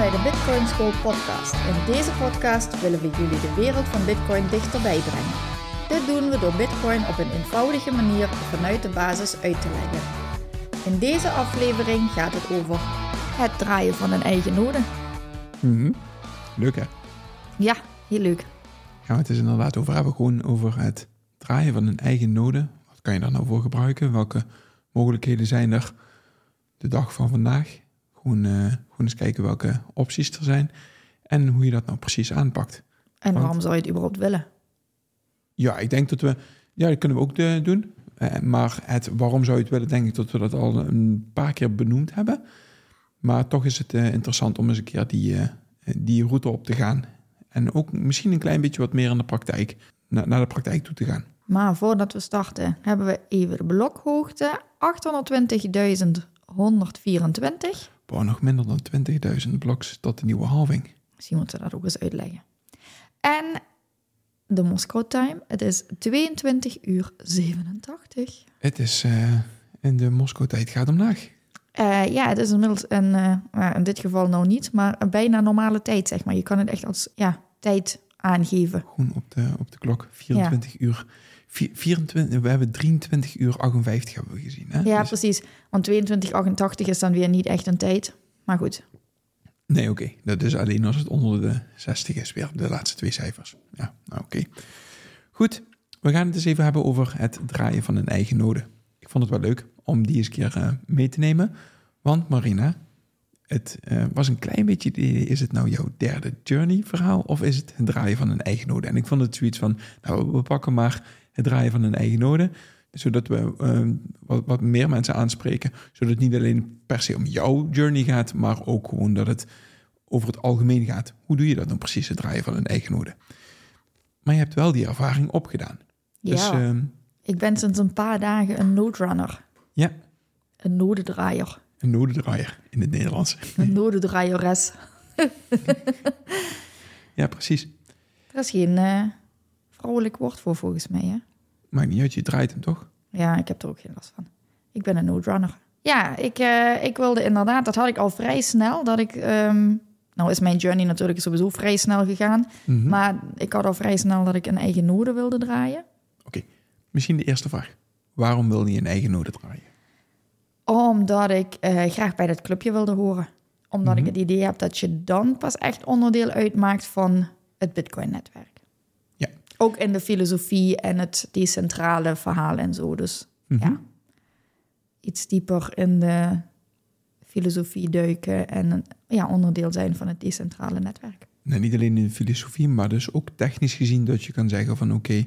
Bij de Bitcoin School podcast. In deze podcast willen we jullie de wereld van Bitcoin dichterbij brengen. Dit doen we door Bitcoin op een eenvoudige manier vanuit de basis uit te leggen. In deze aflevering gaat het over het draaien van een eigen node. Mhm. Leuk hè? Ja, heel leuk. Gaan we het is inderdaad over hebben. Gewoon over het draaien van een eigen node. Wat kan je daar nou voor gebruiken? Welke mogelijkheden zijn er de dag van vandaag? Gewoon, eh, gewoon eens kijken welke opties er zijn. En hoe je dat nou precies aanpakt. En Want- waarom zou je het überhaupt willen? Ja, ik denk dat we... Ja, dat kunnen we ook eh, doen. Eh, maar het waarom zou je het willen, denk ik dat we dat al een paar keer benoemd hebben. Maar toch is het interessant om eens een keer die, die route op te gaan. En ook misschien een klein beetje wat meer in de praktijk, na- naar de praktijk toe te gaan. Maar voordat we starten, hebben we even de blokhoogte. 820.124. Nog minder dan 20.000 bloks tot de nieuwe halving. Misschien moeten we dat ook eens uitleggen. En de Moscow time, het is 22 uur 87. Het is eh, in de Moskou-tijd gaat omlaag. Eh, ja, het is inmiddels een, eh, in dit geval nou niet, maar een bijna normale tijd, zeg maar. Je kan het echt als ja, tijd aangeven. Gewoon op de, op de klok. 24 uur. Vi- 24, we hebben 23 uur 58 hebben we gezien. Hè? Ja, Dus- precies. Want 2288 is dan weer niet echt een tijd. Maar goed, Nee, oké. Dat is alleen als het onder de 60 is, weer de laatste twee cijfers. Ja, nou oké. Goed, we gaan het eens even hebben over het draaien van een eigen node. Ik vond het wel leuk om die eens een keer eh, mee te nemen. Want Marina, het eh, was een klein beetje, is het nou jouw derde journey verhaal of is het het draaien van een eigen node? En ik vond het zoiets van, nou we pakken maar het draaien van een eigen node, zodat we eh, wat, wat meer mensen aanspreken, zodat het niet alleen per se om jouw journey gaat, maar ook gewoon dat het over het algemeen gaat. Hoe doe je dat dan precies, het draaien van een eigen node? Maar je hebt wel die ervaring opgedaan. ja. Dus ehm, ik ben sinds een paar dagen een noderunner. ja, Een nodedraaier. een nodedraaier in het Nederlands. Een nodedraaieres. Ja, precies. Er is geen eh, vrouwelijk woord voor volgens mij, hè? Maakt niet uit, je draait hem toch? Ja, ik heb er ook geen last van. Ik ben een noodrunner. Ja, ik, eh, ik wilde inderdaad, dat had ik al vrij snel, dat ik... ehm, nou is mijn journey natuurlijk sowieso vrij snel gegaan. Mhm. Maar ik had al vrij snel dat ik een eigen node wilde draaien. Oké, misschien de eerste vraag. Waarom wil je een eigen node draaien? Omdat ik eh, graag bij dat clubje wilde horen. Omdat Mhm. ik het idee heb dat je dan pas echt onderdeel uitmaakt van het Bitcoin-netwerk. Ook in de filosofie en het decentrale verhaal en zo. Dus Mhm. ja, iets dieper in de filosofie duiken en ja, onderdeel zijn van het decentrale netwerk. Nou, niet alleen in de filosofie, maar dus ook technisch gezien dat je kan zeggen van oké,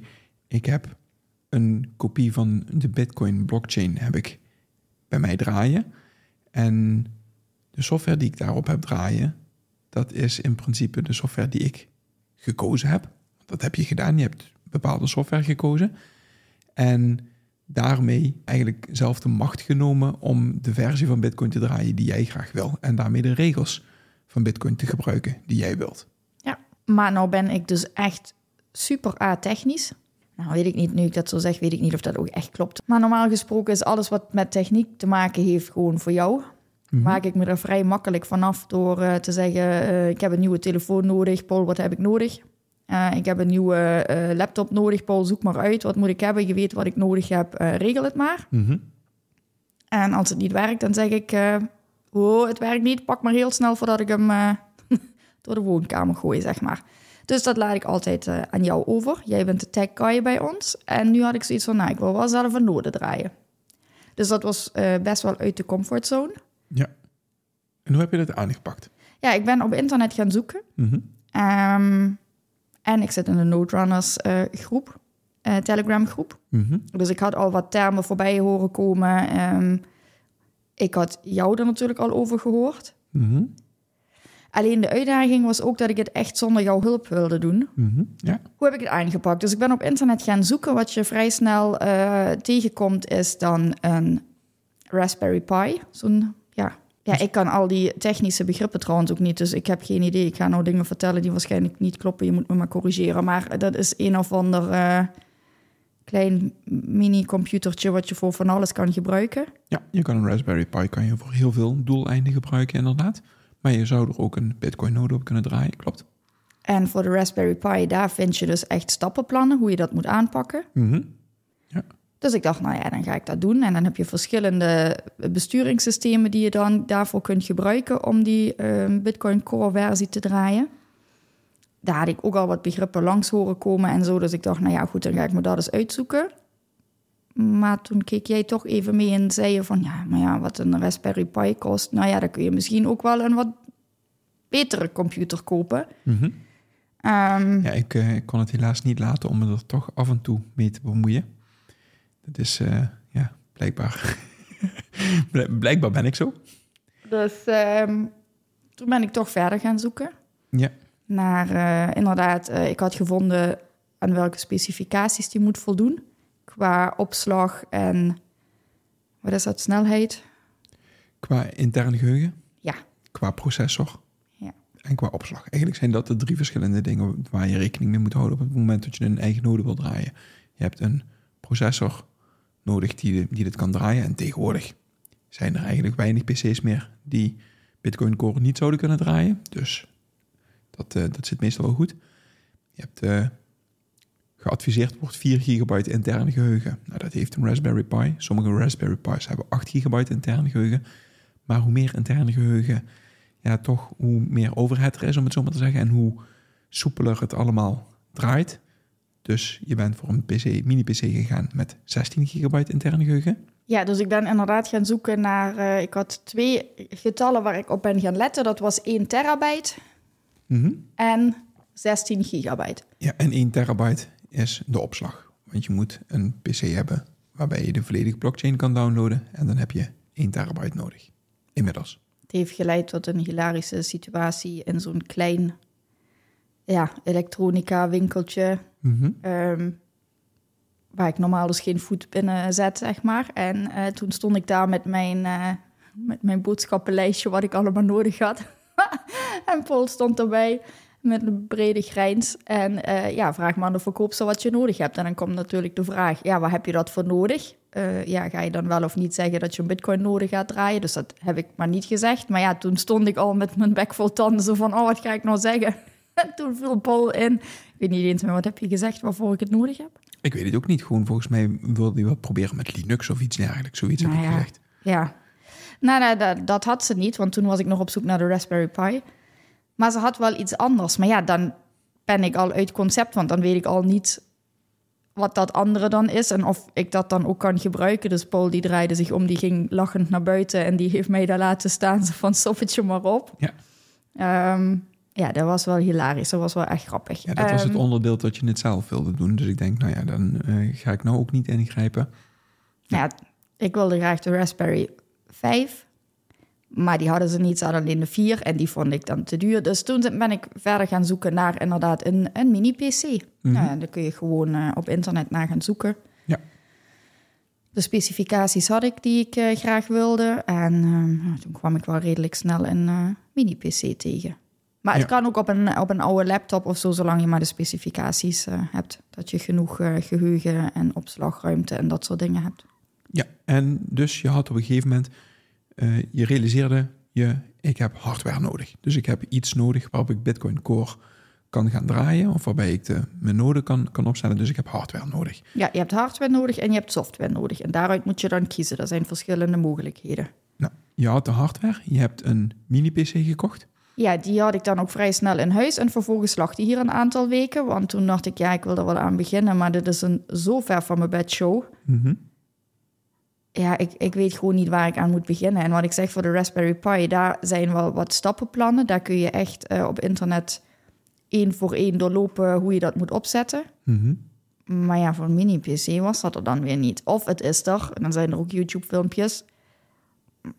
ik heb een kopie van de Bitcoin blockchain heb ik bij mij draaien. En de software die ik daarop heb draaien, dat is in principe de software die ik gekozen heb. Dat heb je gedaan, je hebt bepaalde software gekozen. En daarmee eigenlijk zelf de macht genomen om de versie van Bitcoin te draaien die jij graag wil. En daarmee de regels van Bitcoin te gebruiken die jij wilt. Ja, maar nou ben ik dus echt super A-technisch. Nou, weet ik niet, nu ik dat zo zeg, weet ik niet of dat ook echt klopt. Maar normaal gesproken is alles wat met techniek te maken heeft gewoon voor jou. Maak ik me er vrij makkelijk vanaf door eh, te zeggen, eh, ik heb een nieuwe telefoon nodig. Paul, wat heb ik nodig? Eh, ik heb een nieuwe eh, laptop nodig. Paul, zoek maar uit. Wat moet ik hebben? Je weet wat ik nodig heb. Eh, regel het maar. Mhm. En als het niet werkt, dan zeg ik... oh, het werkt niet. Pak maar heel snel voordat ik hem door de woonkamer gooi, zeg maar. Dus dat laat ik altijd aan jou over. Jij bent de tech guy bij ons. En nu had ik zoiets van, nou, ik wil wel zelf een node draaien. Dus dat was best wel uit de comfortzone. Ja. En hoe heb je dat aangepakt? Ja, ik ben op internet gaan zoeken. Ehm, En ik zit in de Node Runners eh, groep, eh, Telegram groep. Mhm. Dus ik had al wat termen voorbij horen komen. Ehm, ik had jou er natuurlijk al over gehoord. Mhm. Alleen de uitdaging was ook dat ik het echt zonder jouw hulp wilde doen. Mhm. Ja. Hoe heb ik het aangepakt? Dus ik ben op internet gaan zoeken. Wat je vrij snel eh, tegenkomt is dan een Raspberry Pi. Zo'n, ja. Ja, ik kan al die technische begrippen trouwens ook niet. Dus ik heb geen idee. Ik ga nou dingen vertellen die waarschijnlijk niet kloppen. Je moet me maar corrigeren. Maar dat is een of ander eh, klein mini-computertje... wat je voor van alles kan gebruiken. ja, je kan een Raspberry Pi kan je voor heel veel doeleinden gebruiken inderdaad. Maar je zou er ook een Bitcoin-node op kunnen draaien, klopt. En voor de Raspberry Pi, daar vind je dus echt stappenplannen... hoe je dat moet aanpakken. Mhm. Dus ik dacht, nou ja, dan ga ik dat doen. En dan heb je verschillende besturingssystemen die je dan daarvoor kunt gebruiken om die eh, Bitcoin Core versie te draaien. Daar had ik ook al wat begrippen langs horen komen en zo. Dus ik dacht, nou ja, goed, dan ga ik me dat eens uitzoeken. Maar toen keek jij toch even mee en zei je van, ja, maar ja, wat een Raspberry Pi kost. Nou ja, dan kun je misschien ook wel een wat betere computer kopen. Mhm. Ehm, Ja, ik, eh, ik kon het helaas niet laten om me er toch af en toe mee te bemoeien. Dat is, eh, ja, blijkbaar. Bl- blijkbaar ben ik zo. Dus ehm, toen ben ik toch verder gaan zoeken. Ja. naar eh, inderdaad, eh, ik had gevonden aan welke specificaties die moet voldoen. Qua opslag en wat is dat, snelheid? Qua intern geheugen, Ja, qua processor ja. en qua opslag. Eigenlijk zijn dat de drie verschillende dingen waar je rekening mee moet houden op het moment dat je een eigen node wil draaien. Je hebt een processor nodig die, die dit kan draaien. En tegenwoordig zijn er eigenlijk weinig PC's meer die Bitcoin Core niet zouden kunnen draaien. Dus dat, eh, dat zit meestal wel goed. Je hebt eh, geadviseerd wordt 4 gigabyte interne geheugen. Nou, dat heeft een Raspberry Pi. Sommige Raspberry Pi's hebben 8 gigabyte interne geheugen. Maar hoe meer interne geheugen, ja, toch hoe meer overhead er is, om het zo maar te zeggen. En hoe soepeler het allemaal draait. Dus je bent voor een PC, mini-PC gegaan met 16 gigabyte interne geheugen. Ja, dus ik ben inderdaad gaan zoeken naar... eh, ik had twee getallen waar ik op ben gaan letten. Dat was 1 terabyte Mhm. en 16 gigabyte. Ja, en 1 terabyte is de opslag. Want je moet een PC hebben waarbij je de volledige blockchain kan downloaden. En dan heb je 1 terabyte nodig. Inmiddels. Het heeft geleid tot een hilarische situatie in zo'n klein ja, elektronica winkeltje. Mhm. Ehm, waar ik normaal dus geen voet binnen zet, zeg maar. En eh, toen stond ik daar met mijn, eh, met mijn boodschappenlijstje, wat ik allemaal nodig had. en Paul stond erbij met een brede grijns. En eh, ja, vraag maar aan de verkoopster wat je nodig hebt. En dan komt natuurlijk de vraag, ja, waar heb je dat voor nodig? Ja, ga je dan wel of niet zeggen dat je een bitcoin nodig gaat draaien? Dus dat heb ik maar niet gezegd. Maar ja, toen stond ik al met mijn bek vol tanden, zo van, oh, wat ga ik nou zeggen? En toen viel Paul in. Ik weet niet eens meer, wat heb je gezegd waarvoor ik het nodig heb? Ik weet het ook niet. Gewoon volgens mij wilde hij wat proberen met Linux of iets dergelijks. Zoiets heb Nou ik ja. gezegd. Ja. Nou, nou, dat, dat had ze niet, want toen was ik nog op zoek naar de Raspberry Pi. Maar ze had wel iets anders. Maar ja, dan ben ik al uit concept, want dan weet ik al niet wat dat andere dan is en of ik dat dan ook kan gebruiken. Dus Paul die draaide zich om, die ging lachend naar buiten en die heeft mij daar laten staan. Van, het je maar op. Ja. Ehm, ja, dat was wel hilarisch. Dat was wel echt grappig. Ja, dat was het Ehm, onderdeel dat je het zelf wilde doen. Dus ik denk, nou ja, dan eh, ga ik nou ook niet ingrijpen. Ja, ik wilde graag de Raspberry 5. Maar die hadden ze niet, ze hadden alleen de 4 en die vond ik dan te duur. Dus toen ben ik verder gaan zoeken naar inderdaad een, een mini-PC. Mhm. Nou ja, daar kun je gewoon eh, op internet naar gaan zoeken. Ja. De specificaties had ik die ik eh, graag wilde. En eh, nou, toen kwam ik wel redelijk snel een mini-PC tegen. Maar het Ja. kan ook op een, op een oude laptop of zo, zolang je maar de specificaties eh, hebt. Dat je genoeg eh, geheugen en opslagruimte en dat soort dingen hebt. Ja, en dus je had op een gegeven moment, eh, je realiseerde je, ik heb hardware nodig. Dus ik heb iets nodig waarop ik Bitcoin Core kan gaan draaien. Of waarbij ik de, mijn node kan, kan opstellen. Dus ik heb hardware nodig. Ja, je hebt hardware nodig en je hebt software nodig. En daaruit moet je dan kiezen. Er zijn verschillende mogelijkheden. Nou, je had de hardware, je hebt een mini-PC gekocht. Ja, die had ik dan ook vrij snel in huis. En vervolgens lag die hier een aantal weken. Want toen dacht ik, ja, ik wil er wel aan beginnen. Maar dit is een zo ver van mijn bed show. Mhm. Ja, ik, ik weet gewoon niet waar ik aan moet beginnen. En wat ik zeg voor de Raspberry Pi, daar zijn wel wat stappenplannen. Daar kun je echt eh, op internet één voor één doorlopen hoe je dat moet opzetten. Mhm. Maar ja, voor een mini-PC was dat er dan weer niet. Of het is er, en dan zijn er ook YouTube-filmpjes.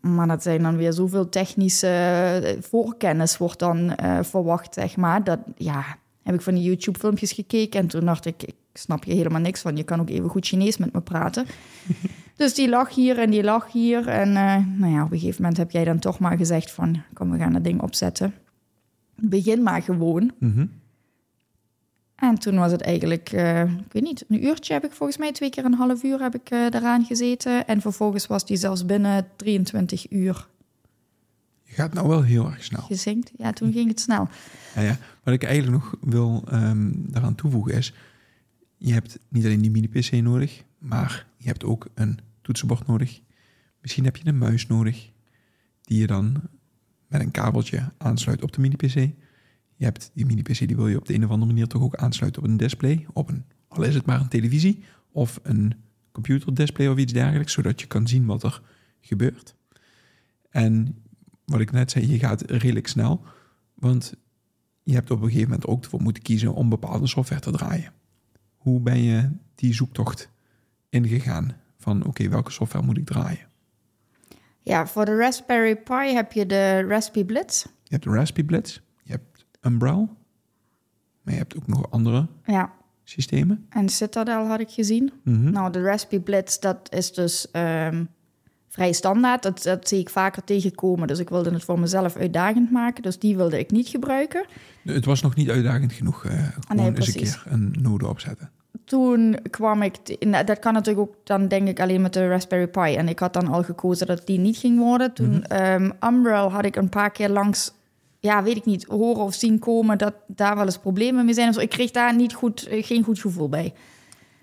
Maar dat zijn dan weer zoveel technische eh, voorkennis wordt dan eh, verwacht, zeg maar. Dat, ja, heb ik van die YouTube-filmpjes gekeken en toen dacht ik, ik snap je helemaal niks van. Je kan ook even goed Chinees met me praten. dus die lag hier en die lag hier. En eh, nou ja, op een gegeven moment heb jij dan toch maar gezegd van, kom, we gaan dat ding opzetten. Begin maar gewoon. Mhm. En toen was het eigenlijk, eh, ik weet niet, een uurtje heb ik volgens mij, twee keer een half uur heb ik eh eraan gezeten. En vervolgens was die zelfs binnen 23 uur Je gaat nou wel heel erg snel. gezinkt. Ja, toen ging het snel. Ja, ja. Wat ik eigenlijk nog wil ehm, daaraan toevoegen is... je hebt niet alleen die mini-pc nodig... maar je hebt ook een toetsenbord nodig. Misschien heb je een muis nodig... die je dan met een kabeltje aansluit op de mini-pc. Je hebt die mini-pc, die wil je op de een of andere manier toch ook aansluiten op een display. Op een, al is het maar een televisie of een computerdisplay of iets dergelijks... zodat je kan zien wat er gebeurt. En wat ik net zei, je gaat redelijk snel... want je hebt op een gegeven moment ook ervoor moeten kiezen om bepaalde software te draaien. Hoe ben je die zoektocht ingegaan van oké, welke software moet ik draaien? Ja, voor de Raspberry Pi heb je de Raspberry Blitz. Je hebt de Raspberry Blitz, Umbrel, maar je hebt ook nog andere Ja, systemen. en Citadel had ik gezien. Mhm. Nou, de Raspberry Blitz, dat is dus ehm, vrij standaard. Dat, dat zie ik vaker tegenkomen. Dus ik wilde het voor mezelf uitdagend maken. Dus die wilde ik niet gebruiken. Het was nog niet uitdagend genoeg. gewoon eens een keer een node opzetten. Toen kwam ik... dat kan natuurlijk ook dan denk ik alleen met de Raspberry Pi. En ik had dan al gekozen dat die niet ging worden. Toen Umbrel had ik een paar keer langs... Ja, weet ik niet, horen of zien komen dat daar wel eens problemen mee zijn. Dus ik kreeg daar niet goed, eh, geen goed gevoel bij.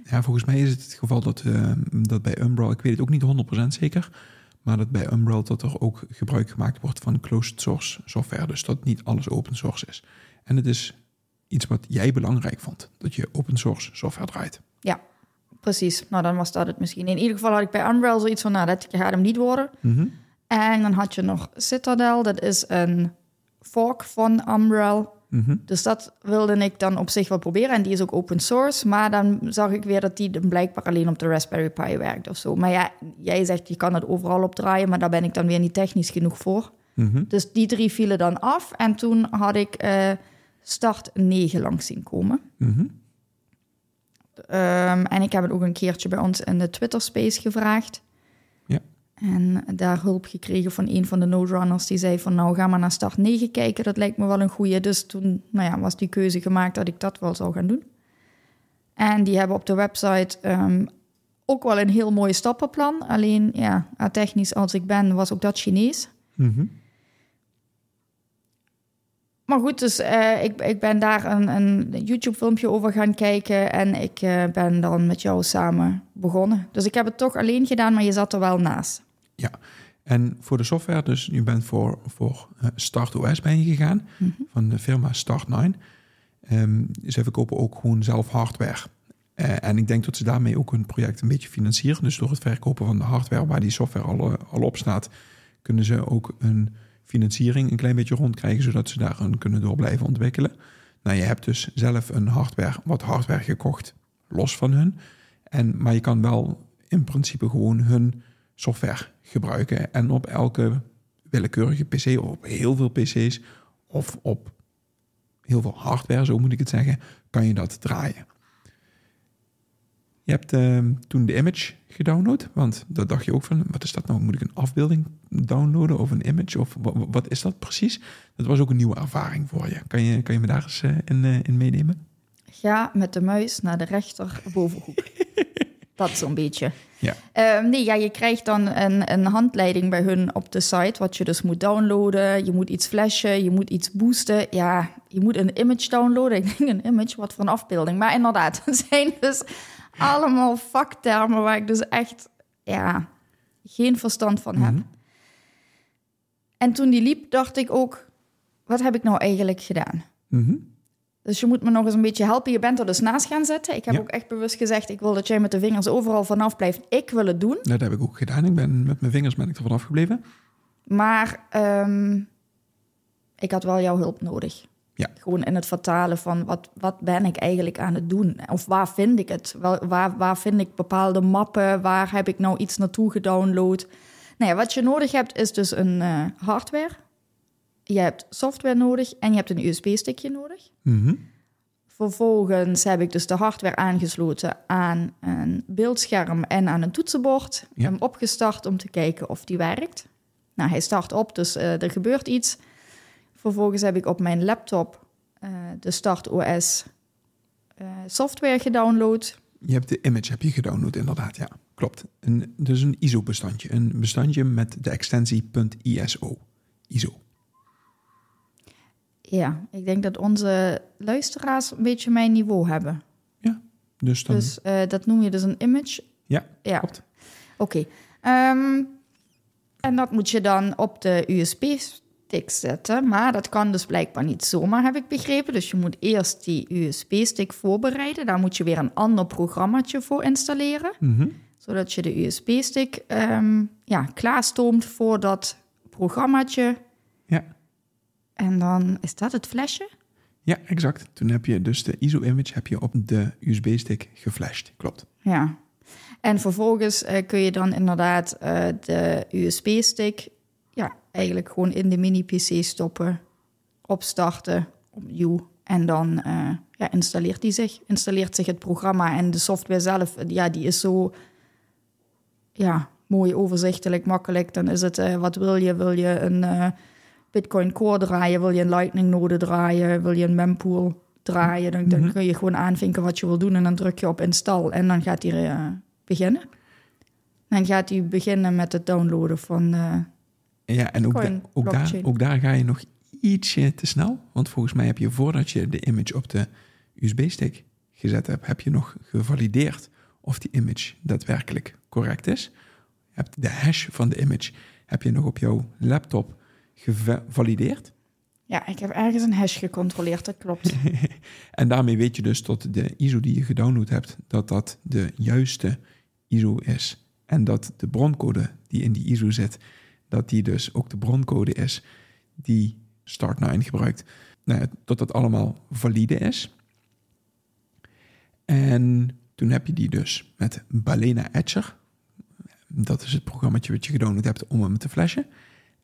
Ja, volgens mij is het het geval dat, eh, dat bij Umbrel, ik weet het ook niet 100% zeker, maar dat bij Umbrel dat er ook gebruik gemaakt wordt van closed source software. Dus dat niet alles open source is. En het is iets wat jij belangrijk vond, dat je open source software draait. Ja, precies. Nou, dan was dat het misschien. In ieder geval had ik bij Umbrel zoiets van, nou, dat gaat hem niet worden. Mhm. En dan had je nog Citadel, dat is een fork van Umbrel. Mhm. Dus dat wilde ik dan op zich wel proberen. En die is ook open source. Maar dan zag ik weer dat die dan blijkbaar alleen op de Raspberry Pi werkt of zo. Maar ja, jij zegt je kan het overal op draaien, maar daar ben ik dan weer niet technisch genoeg voor. Mhm. Dus die drie vielen dan af. En toen had ik eh, start 9 langs zien komen. Mhm. Ehm, en ik heb het ook een keertje bij ons in de Twitter Space gevraagd. En daar hulp gekregen van een van de Node Runners. Die zei van nou ga maar naar start 9 kijken. Dat lijkt me wel een goeie. Dus toen nou ja, was die keuze gemaakt dat ik dat wel zou gaan doen. En die hebben op de website ehm, ook wel een heel mooi stappenplan. Alleen ja, technisch als ik ben was ook dat Chinees. Mhm. Maar goed, dus eh, ik, ik ben daar een, een YouTube-filmpje over gaan kijken en ik eh, ben dan met jou samen begonnen. Dus ik heb het toch alleen gedaan, maar je zat er wel naast. Ja, en voor de software, dus je bent voor, voor eh, StartOS ben je gegaan, van de firma Start9. Ehm zij verkopen ook gewoon zelf hardware. Eh, en ik denk dat ze daarmee ook hun project een beetje financieren. Dus door het verkopen van de hardware waar die software al, eh, al op staat, kunnen ze ook een financiering een klein beetje rondkrijgen, zodat ze daarin kunnen door blijven ontwikkelen. Nou, je hebt dus zelf een hardware, wat hardware gekocht, los van hun. En, maar je kan wel in principe gewoon hun software gebruiken en op elke willekeurige PC of op heel veel PC's of op heel veel hardware, zo moet ik het zeggen, kan je dat draaien. Je hebt ehm, toen de image gedownload, want dat dacht je ook van, wat is dat nou? Moet ik een afbeelding downloaden of een image? Of wa- wa- wat is dat precies? Dat was ook een nieuwe ervaring voor je. Kan je, kan je me daar eens eh, in, eh, in meenemen? Ga met de muis naar de rechterbovenhoek. dat zo'n beetje. Ja. Ehm, nee, ja, je krijgt dan een, een handleiding bij hun op de site, wat je dus moet downloaden. Je moet iets flashen, je moet iets boosten. Ja, je moet een image downloaden. Ik denk een image, wat voor een afbeelding. Maar inderdaad, het zijn dus allemaal vaktermen waar ik dus echt ja, geen verstand van heb. Mhm. En toen die liep, dacht ik ook, wat heb ik nou eigenlijk gedaan? Mhm. Dus je moet me nog eens een beetje helpen. Je bent er dus naast gaan zitten. Ik heb Ja. ook echt bewust gezegd, ik wil dat jij met de vingers overal vanaf blijft. Ik wil het doen. Dat heb ik ook gedaan. Ik ben met mijn vingers ben ik er vanaf gebleven. Maar ehm, ik had wel jouw hulp nodig. Ja. Gewoon in het vertalen van wat, wat ben ik eigenlijk aan het doen? Of waar vind ik het? Wel, waar, waar vind ik bepaalde mappen? Waar heb ik nou iets naartoe gedownload? Nou ja, wat je nodig hebt is dus een uh, hardware. Je hebt software nodig en je hebt een USB-stickje nodig. Mhm. Vervolgens heb ik dus de hardware aangesloten aan een beeldscherm en aan een toetsenbord. Ja. Hem opgestart om te kijken of die werkt. Nou, hij start op, dus uh, er gebeurt iets. Vervolgens heb ik op mijn laptop uh, de Start OS uh, software gedownload. Je hebt de image heb je gedownload, inderdaad, ja. Klopt. Een, dus een ISO-bestandje. Een bestandje met de extensie .iso. ISO. Ja, ik denk dat onze luisteraars een beetje mijn niveau hebben. Ja, dus dan... Dus uh, dat noem je dus een image. Ja, ja. klopt. Oké. Okay. Um, en dat moet je dan op de USB-stick zetten. Maar dat kan dus blijkbaar niet zomaar, heb ik begrepen. Dus je moet eerst die USB-stick voorbereiden. Daar moet je weer een ander programmaatje voor installeren. Mm -hmm. Zodat je de USB-stick um, ja, klaarstoomt voor dat programmaatje. En dan is dat het flesje? Ja, exact. Toen heb je dus de ISO-image heb je op de USB-stick geflasht. Klopt. Ja. En vervolgens uh, kun je dan inderdaad uh, de USB-stick ja, eigenlijk gewoon in de mini-PC stoppen, opstarten, opnieuw. En dan uh, ja, installeert die zich, installeert zich het programma en de software zelf, ja, die is zo ja, mooi overzichtelijk, makkelijk. Dan is het, wat wil je? Wil je een Bitcoin Core draaien? Wil je een Lightning node draaien? Wil je een mempool draaien? Dan, dan -hmm. kun je gewoon aanvinken wat je wil doen en dan druk je op install en dan gaat hij uh, beginnen. Dan gaat hij beginnen met het downloaden van. Uh, ja, en ook, da ook, daar, ook daar ga je nog ietsje te snel. Want volgens mij heb je voordat je de image op de USB-stick gezet hebt, heb je nog gevalideerd of die image daadwerkelijk correct is. Je hebt de hash van de image heb je nog op jouw laptop gevalideerd. Ja, ik heb ergens een hash gecontroleerd, dat klopt. en daarmee weet je dus dat de ISO die je gedownload hebt, dat dat de juiste ISO is. En dat de broncode die in die ISO zit, dat die dus ook de broncode is die Start9 gebruikt. Nou, dat dat allemaal valide is. En toen heb je die dus met Balena Etcher. Dat is het programma wat je gedownload hebt om hem te flashen.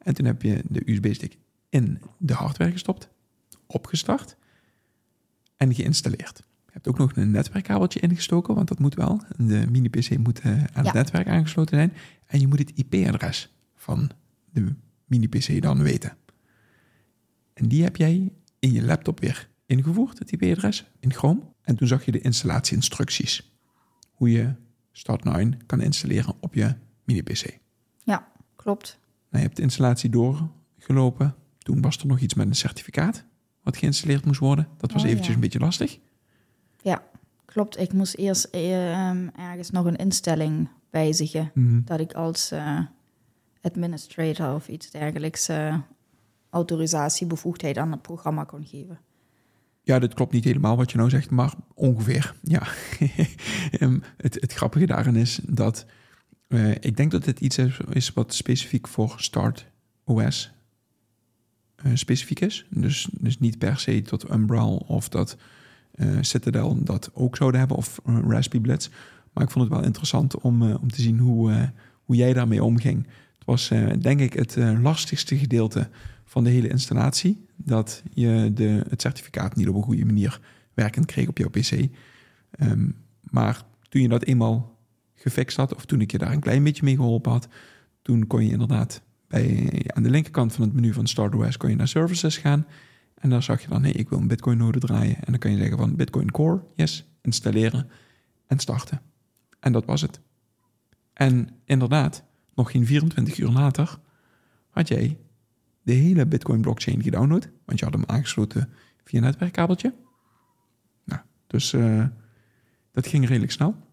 En toen heb je de USB-stick in de hardware gestopt, opgestart en geïnstalleerd. Je hebt ook nog een netwerkkabeltje ingestoken, want dat moet wel. De mini-PC moet uh, aan ja. het netwerk aangesloten zijn. En je moet het IP-adres van de mini-PC dan weten. En die heb jij in je laptop weer ingevoerd, het IP-adres, in Chrome. En toen zag je de installatie-instructies. Hoe je Start9 kan installeren op je mini-PC. Ja, klopt. Nou, je hebt de installatie doorgelopen. Toen was er nog iets met een certificaat wat geïnstalleerd moest worden. Dat was Oh, eventjes ja. een beetje lastig. Ja, klopt. Ik moest eerst eh, ergens nog een instelling wijzigen. Mhm. Dat ik als eh, administrator of iets dergelijks eh, autorisatiebevoegdheid aan het programma kon geven. Ja, dat klopt niet helemaal wat je nou zegt, maar ongeveer. Ja. Ehm, het, het grappige daarin is dat eh, ik denk dat dit iets is, wat specifiek voor Start OS eh, specifiek is. Dus, dus niet per se tot Umbrel of dat eh, Citadel dat ook zouden hebben of Raspberry Blitz. Maar ik vond het wel interessant om, om te zien hoe, hoe jij daarmee omging. Het was denk ik het lastigste gedeelte van de hele installatie. Dat je de, het certificaat niet op een goede manier werkend kreeg op jouw PC. Ehm, maar toen je dat eenmaal gefixt had, of toen ik je daar een klein beetje mee geholpen had, toen kon je inderdaad bij, aan de linkerkant van het menu van StartOS kon je naar Services gaan. En daar zag je dan, nee, ik wil een Bitcoin node draaien. En dan kan je zeggen van Bitcoin Core, yes, installeren en starten. En dat was het. En inderdaad, nog geen 24 uur later had jij de hele Bitcoin blockchain gedownload. Want je had hem aangesloten via een netwerkkabeltje. Nou, dus uh, dat ging redelijk snel.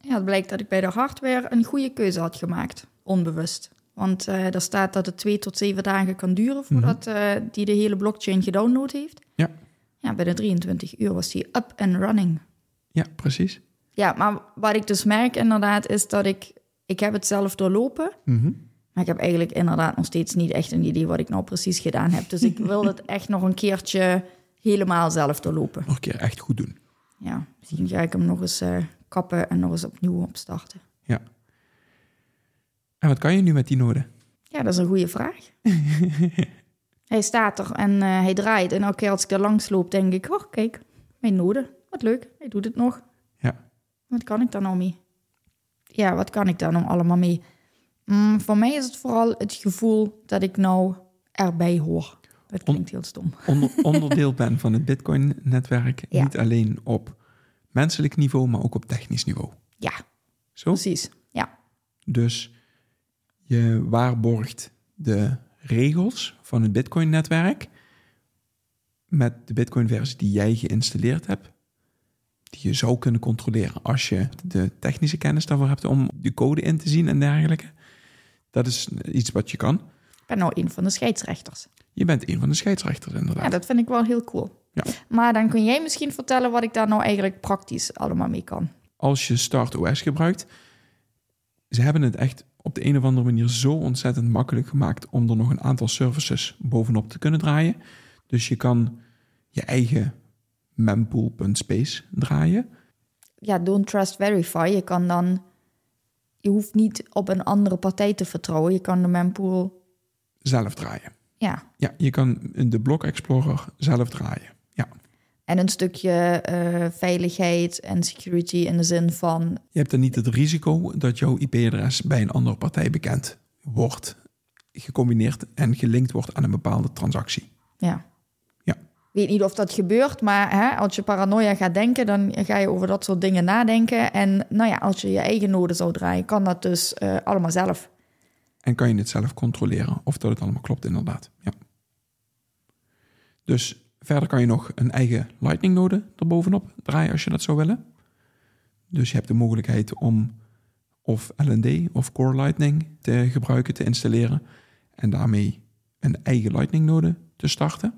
Ja, het blijkt dat ik bij de hardware een goede keuze had gemaakt, onbewust. Want uh, er staat dat het twee tot zeven dagen kan duren voordat mm -hmm. uh, die de hele blockchain gedownload heeft. Ja. Ja, binnen 23 uur was die up and running. Ja, precies. Ja, maar wat ik dus merk inderdaad is dat ik... Ik heb het zelf doorlopen, mm -hmm. maar ik heb eigenlijk inderdaad nog steeds niet echt een idee wat ik nou precies gedaan heb. Dus ik wil het echt nog een keertje helemaal zelf doorlopen. Nog een keer echt goed doen. Ja, misschien ga ik hem nog eens eh, kappen en nog eens opnieuw opstarten. Ja. En wat kan je nu met die noden? Ja, dat is een goede vraag. hij staat er en eh, hij draait. En elke keer als ik er langs loop, denk ik... Oh, kijk, mijn noden. Wat leuk, hij doet het nog. Ja. Wat kan ik daar nou mee? Ja, wat kan ik daar nou allemaal mee? Mm, voor mij is het vooral het gevoel dat ik nou erbij hoor. Dat klinkt heel stom. Onder, onderdeel ben van het Bitcoin-netwerk. Ja. Niet alleen op menselijk niveau, maar ook op technisch niveau. Ja, Zo? precies. Ja, Dus je waarborgt de regels van het Bitcoin-netwerk met de Bitcoin-versie die jij geïnstalleerd hebt, die je zou kunnen controleren als je de technische kennis daarvoor hebt om de code in te zien en dergelijke. Dat is iets wat je kan. ik ben nou een van de scheidsrechters. Je bent een van de scheidsrechters, inderdaad. Ja, dat vind ik wel heel cool. Ja. Maar dan kun jij misschien vertellen wat ik daar nou eigenlijk praktisch allemaal mee kan. Als je Start OS gebruikt, ze hebben het echt op de een of andere manier zo ontzettend makkelijk gemaakt om er nog een aantal services bovenop te kunnen draaien. Dus je kan je eigen mempool.space draaien. Ja, don't trust verify. Je kan dan... Je hoeft niet op een andere partij te vertrouwen. Je kan de mempool... zelf draaien. Ja, Ja, je kan de Block Explorer zelf draaien. En een stukje eh, veiligheid en security in de zin van... je hebt dan niet het risico dat jouw IP-adres bij een andere partij bekend wordt, gecombineerd en gelinkt wordt aan een bepaalde transactie. Ja. Ja. Ik weet niet of dat gebeurt, maar hè, als je paranoia gaat denken, dan ga je over dat soort dingen nadenken. En nou ja, als je je eigen node zou draaien, kan dat dus eh, allemaal zelf. En kan je het zelf controleren of dat het allemaal klopt, inderdaad. Ja. Dus verder kan je nog een eigen Lightning-node erbovenop draaien als je dat zou willen. Dus je hebt de mogelijkheid om of LND of Core Lightning te gebruiken, te installeren. En daarmee een eigen Lightning-node te starten.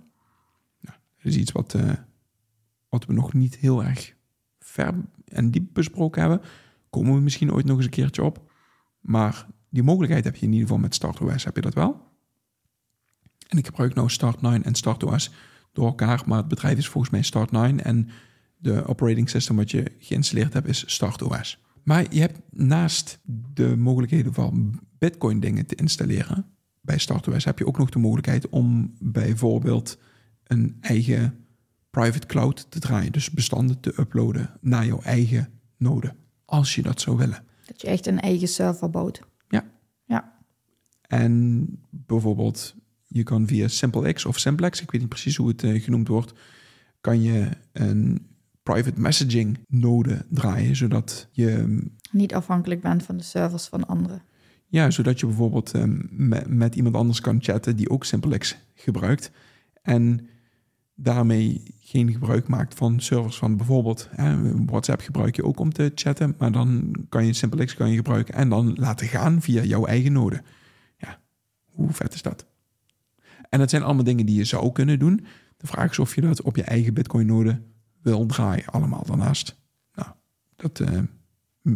Nou, dat is iets wat, eh, wat we nog niet heel erg ver en diep besproken hebben. Komen we misschien ooit nog eens een keertje op. Maar die mogelijkheid heb je in ieder geval met StartOS, heb je dat wel. En ik gebruik nou Start9 en StartOS door elkaar, maar het bedrijf is volgens mij Start9 en de operating system wat je geïnstalleerd hebt is StartOS. Maar je hebt naast de mogelijkheden van Bitcoin dingen te installeren bij StartOS heb je ook nog de mogelijkheid om bijvoorbeeld een eigen private cloud te draaien, dus bestanden te uploaden naar jouw eigen node, als je dat zou willen. Dat je echt een eigen server bouwt. Ja. Ja. En bijvoorbeeld, je kan via SimpleX of Simplex, ik weet niet precies hoe het eh, genoemd wordt, kan je een private messaging node draaien, zodat je, Niet afhankelijk bent van de servers van anderen. ja, zodat je bijvoorbeeld eh, met, met iemand anders kan chatten die ook SimpleX gebruikt. En daarmee geen gebruik maakt van servers van bijvoorbeeld hè, WhatsApp gebruik je ook om te chatten, maar dan kan je SimpleX kan je gebruiken en dan laten gaan via jouw eigen node. Ja, hoe vet is dat? En dat zijn allemaal dingen die je zou kunnen doen. De vraag is of je dat op je eigen Bitcoin-node wil draaien, allemaal daarnaast. Nou, dat. eh,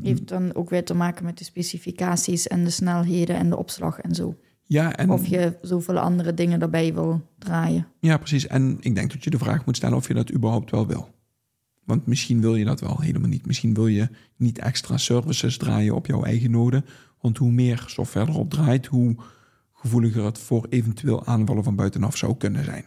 Heeft dan ook weer te maken met de specificaties en de snelheden en de opslag en zo. ja, en, Of je zoveel andere dingen erbij wil draaien. ja, precies. En ik denk dat je de vraag moet stellen of je dat überhaupt wel wil. Want misschien wil je dat wel helemaal niet. Misschien wil je niet extra services draaien op jouw eigen node. Want hoe meer software erop draait, hoe gevoeliger het voor eventueel aanvallen van buitenaf zou kunnen zijn.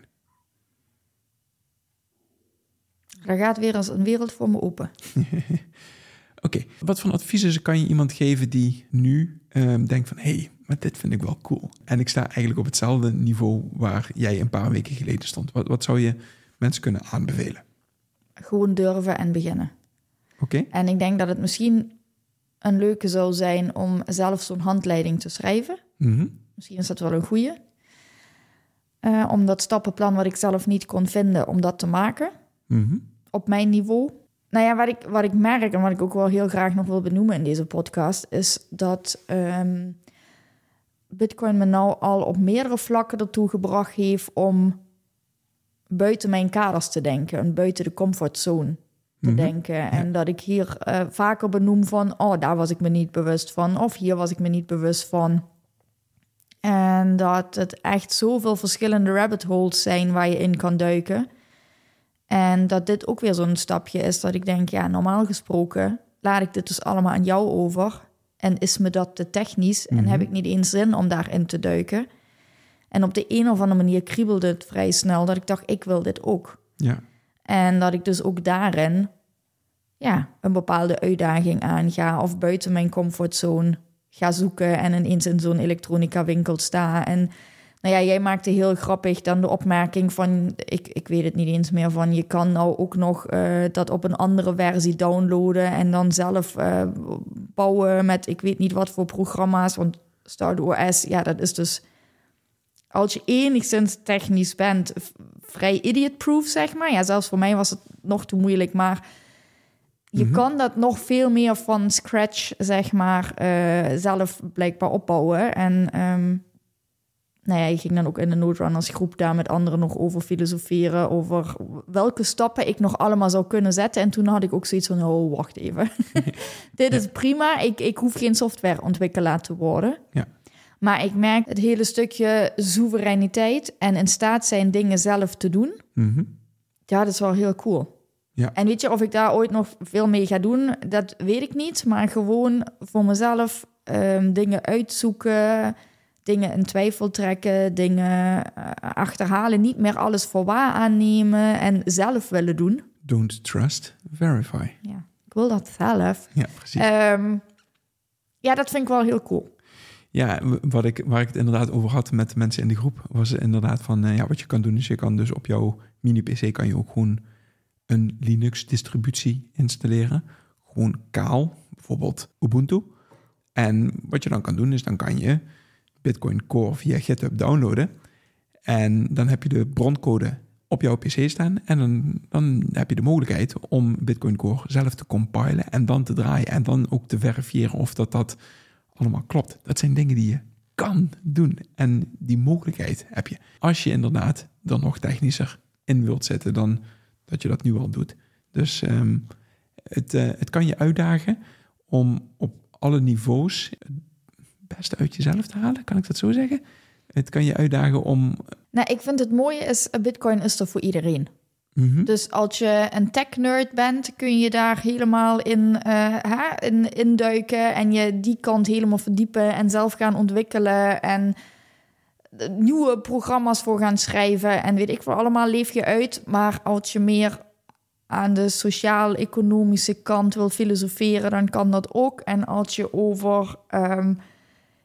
Daar gaat weer eens een wereld voor me open. Oké, wat voor adviezen kan je iemand geven die nu ehm, denkt van... hé, hey, maar dit vind ik wel cool. En ik sta eigenlijk op hetzelfde niveau waar jij een paar weken geleden stond. Wat, wat zou je mensen kunnen aanbevelen? Gewoon durven en beginnen. Oké? En ik denk dat het misschien een leuke zou zijn om zelf zo'n handleiding te schrijven. Mhm. Misschien is dat wel een goeie. Eh, om dat stappenplan wat ik zelf niet kon vinden, om dat te maken Mhm. op mijn niveau. Nou ja, wat ik, wat ik merk en wat ik ook wel heel graag nog wil benoemen in deze podcast, is dat ehm, Bitcoin me nou al op meerdere vlakken ertoe gebracht heeft om buiten mijn kaders te denken en buiten de comfortzone te Mhm. denken. En dat ik hier eh, vaker benoem van, oh, daar was ik me niet bewust van, of hier was ik me niet bewust van. En dat het echt zoveel verschillende rabbit holes zijn waar je in kan duiken. En dat dit ook weer zo'n stapje is dat ik denk, ja, normaal gesproken laat ik dit dus allemaal aan jou over. En is me dat te technisch en Mhm. heb ik niet eens zin om daarin te duiken. En op de een of andere manier kriebelde het vrij snel dat ik dacht, ik wil dit ook. Ja. En dat ik dus ook daarin ja, een bepaalde uitdaging aanga of buiten mijn comfortzone ga zoeken en ineens in zo'n elektronica winkel sta. En nou ja, jij maakte heel grappig dan de opmerking van, ik, ik weet het niet eens meer, van je kan nou ook nog eh, dat op een andere versie downloaden en dan zelf eh, bouwen met ik weet niet wat voor programma's, want StarOS, ja, dat is dus als je enigszins technisch bent, vrij idiot-proof, zeg maar. Ja, zelfs voor mij was het nog te moeilijk, maar je Mhm. kan dat nog veel meer van scratch, zeg maar, eh, zelf blijkbaar opbouwen. En ehm nou ja, je ging dan ook in de Noodrunners groep daar met anderen nog over filosoferen, over welke stappen ik nog allemaal zou kunnen zetten. En toen had ik ook zoiets van, oh, wacht even. Dit is prima, ik, ik hoef geen softwareontwikkelaar te worden. Ja. Maar ik merk het hele stukje soevereiniteit en in staat zijn dingen zelf te doen. Mhm. Ja, dat is wel heel cool. Ja. En weet je, of ik daar ooit nog veel mee ga doen, dat weet ik niet. Maar gewoon voor mezelf ehm, dingen uitzoeken, dingen in twijfel trekken, dingen eh, achterhalen. Niet meer alles voor waar aannemen en zelf willen doen. Don't trust, verify. Ja, ik wil dat zelf. Ja, precies. Ehm, ja, dat vind ik wel heel cool. Ja, wat ik, waar ik het inderdaad over had met de mensen in de groep, was inderdaad van, eh, ja, wat je kan doen is je kan dus op jouw mini-pc kan je ook gewoon een Linux-distributie installeren. Gewoon kaal, bijvoorbeeld Ubuntu. En wat je dan kan doen is, dan kan je Bitcoin Core via GitHub downloaden. En dan heb je de broncode op jouw PC staan. En dan, dan heb je de mogelijkheid om Bitcoin Core zelf te compilen en dan te draaien. En dan ook te verifiëren of dat dat allemaal klopt. Dat zijn dingen die je kan doen. En die mogelijkheid heb je. Als je inderdaad er nog technischer in wilt zetten dan dat je dat nu al doet. Dus ehm, het, eh, het kan je uitdagen om op alle niveaus het beste uit jezelf te halen. Kan ik dat zo zeggen? Het kan je uitdagen om... Nou, ik vind het mooie is, eh, Bitcoin is er voor iedereen. Mhm. Dus als je een tech-nerd bent, kun je daar helemaal in, eh, hè, in induiken en je die kant helemaal verdiepen en zelf gaan ontwikkelen en nieuwe programma's voor gaan schrijven en weet ik veel allemaal leef je uit. Maar als je meer aan de sociaal-economische kant wil filosoferen, dan kan dat ook. En als je over ehm,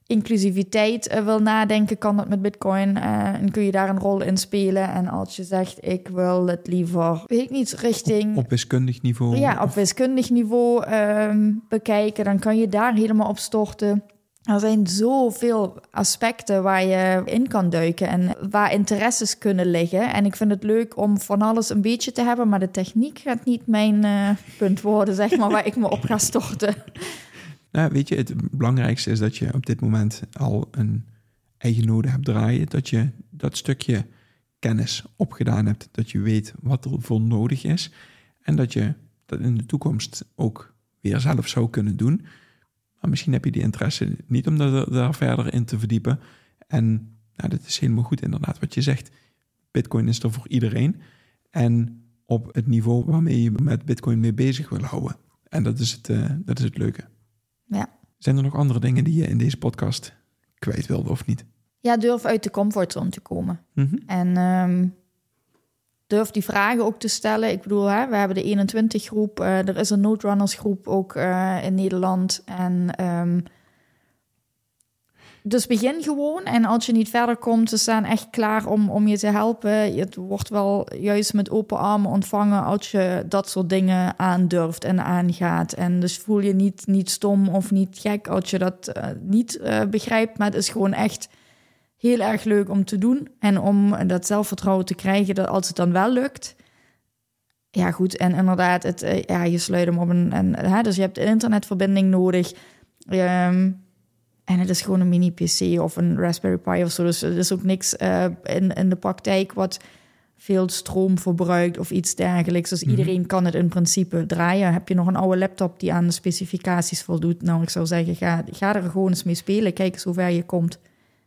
inclusiviteit eh, wil nadenken, kan dat met Bitcoin. eh, en kun je daar een rol in spelen. En als je zegt, ik wil het liever, weet ik niet, richting. Op wiskundig niveau. ja, op wiskundig niveau ehm, bekijken, dan kan je daar helemaal op storten. Er zijn zoveel aspecten waar je in kan duiken en waar interesses kunnen liggen. En ik vind het leuk om van alles een beetje te hebben, maar de techniek gaat niet mijn eh, punt worden, zeg maar, waar ik me op ga storten. Nou, weet je, het belangrijkste is dat je op dit moment al een eigen node hebt draaien. Dat je dat stukje kennis opgedaan hebt. Dat je weet wat er voor nodig is. En dat je dat in de toekomst ook weer zelf zou kunnen doen. Maar misschien heb je die interesse niet om daar, daar verder in te verdiepen. En nou, dat is helemaal goed inderdaad wat je zegt. Bitcoin is er voor iedereen. En op het niveau waarmee je met Bitcoin mee bezig wil houden. En dat is het, eh, dat is het leuke. Ja. Zijn er nog andere dingen die je in deze podcast kwijt wilde of niet? Ja, durf uit de comfortzone te komen. Mhm. En ehm, durf die vragen ook te stellen. Ik bedoel, hè, we hebben de 21 groep. eh, er is een noodrunners groep ook eh, in Nederland. En ehm, dus begin gewoon. En als je niet verder komt, ze staan echt klaar om, om je te helpen. Het wordt wel juist met open armen ontvangen als je dat soort dingen aandurft en aangaat. En dus voel je niet, niet stom of niet gek als je dat eh, niet begrijpt. Maar het is gewoon echt heel erg leuk om te doen. En om dat zelfvertrouwen te krijgen dat als het dan wel lukt. Ja, goed. En inderdaad, het, eh, ja, je sluit hem op een. En, hè, dus je hebt een internetverbinding nodig. Ehm, en het is gewoon een mini-PC of een Raspberry Pi of zo. Dus er is ook niks eh, in, in de praktijk wat veel stroom verbruikt of iets dergelijks. Dus Mhm. iedereen kan het in principe draaien. Heb je nog een oude laptop die aan de specificaties voldoet? Nou, ik zou zeggen, ga, ga er gewoon eens mee spelen. Kijk eens hoe ver je komt.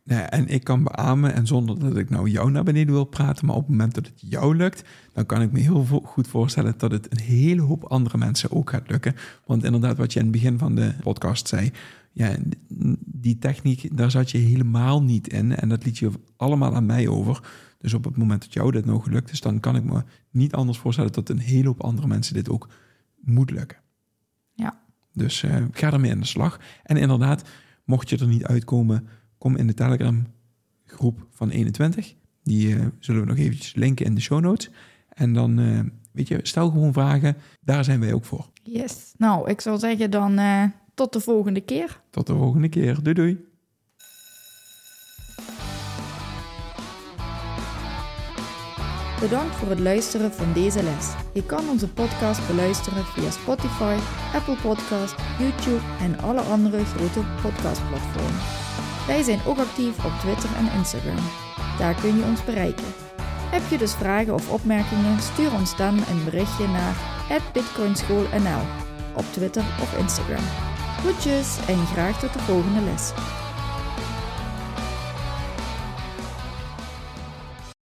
Nee, en ik kan beamen, en zonder dat ik nou jou naar beneden wil praten, maar op het moment dat het jou lukt, dan kan ik me heel goed voorstellen dat het een hele hoop andere mensen ook gaat lukken. Want inderdaad, wat je in het begin van de podcast zei, ja, die techniek, daar zat je helemaal niet in. En dat liet je allemaal aan mij over. Dus op het moment dat jou dit nou gelukt is, dan kan ik me niet anders voorstellen dat een hele hoop andere mensen dit ook moet lukken. Ja. Dus uh, ga ermee aan de slag. En inderdaad, mocht je er niet uitkomen, kom in de Telegram groep van 21. Die uh, zullen we nog eventjes linken in de show notes. En dan, uh, weet je, stel gewoon vragen. Daar zijn wij ook voor. Yes. Nou, ik zou zeggen dan tot de volgende keer. Tot de volgende keer. Doei doei. Bedankt voor het luisteren van deze les. Je kan onze podcast beluisteren via Spotify, Apple Podcast, YouTube en alle andere grote podcastplatformen. Wij zijn ook actief op Twitter en Instagram. Daar kun je ons bereiken. Heb je dus vragen of opmerkingen? Stuur ons dan een berichtje naar bitcoinschoolnl op Twitter of Instagram. Groetjes en graag tot de volgende les.